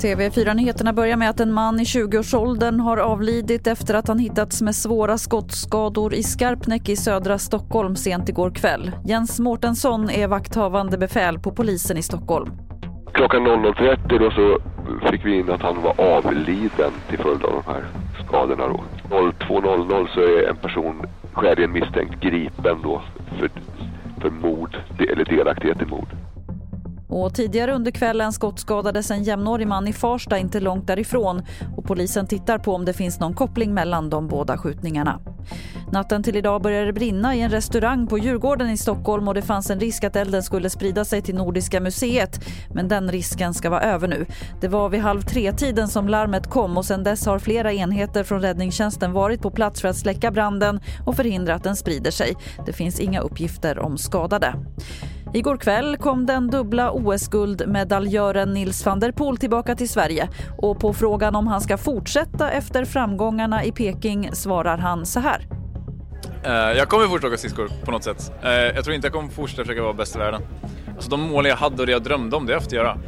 TV4-nyheterna börjar med att en man i 20-årsåldern har avlidit efter att han hittats med svåra skottskador i Skarpnäck i södra Stockholm sent igår kväll. Jens Mårtensson är vakthavande befäl på polisen i Stockholm. Klockan 00.30 då så fick vi in att han var avliden till följd av de här skadorna. 02.00 så är en person skäligen misstänkt gripen då för, för mord eller delaktighet i mord. Och tidigare under kvällen skottskadades en jämnårig man i Farsta inte långt därifrån och polisen tittar på om det finns någon koppling mellan de båda skjutningarna. Natten till idag började det brinna i en restaurang på Djurgården i Stockholm och det fanns en risk att elden skulle sprida sig till Nordiska museet. Men den risken ska vara över nu. Det var vid halv tre-tiden som larmet kom och sedan dess har flera enheter från räddningstjänsten varit på plats för att släcka branden och förhindra att den sprider sig. Det finns inga uppgifter om skadade. Igår kväll kom den dubbla OS-guldmedaljören Nils van der Poel tillbaka till Sverige och på frågan om han ska fortsätta efter framgångarna i Peking svarar han så här. Uh, jag kommer fortsätta åka skridskor på något sätt. Uh, jag tror inte jag kommer fortsätta försöka vara bäst i världen. Alltså, de mål jag hade och det jag drömde om, det har jag haft att göra.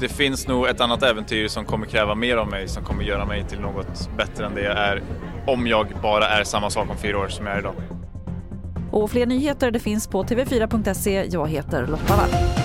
Det finns nog ett annat äventyr som kommer kräva mer av mig, som kommer göra mig till något bättre än det jag är om jag bara är samma sak om fyra år som jag är idag. Och fler nyheter det finns på tv4.se. Jag heter Lotta Wall.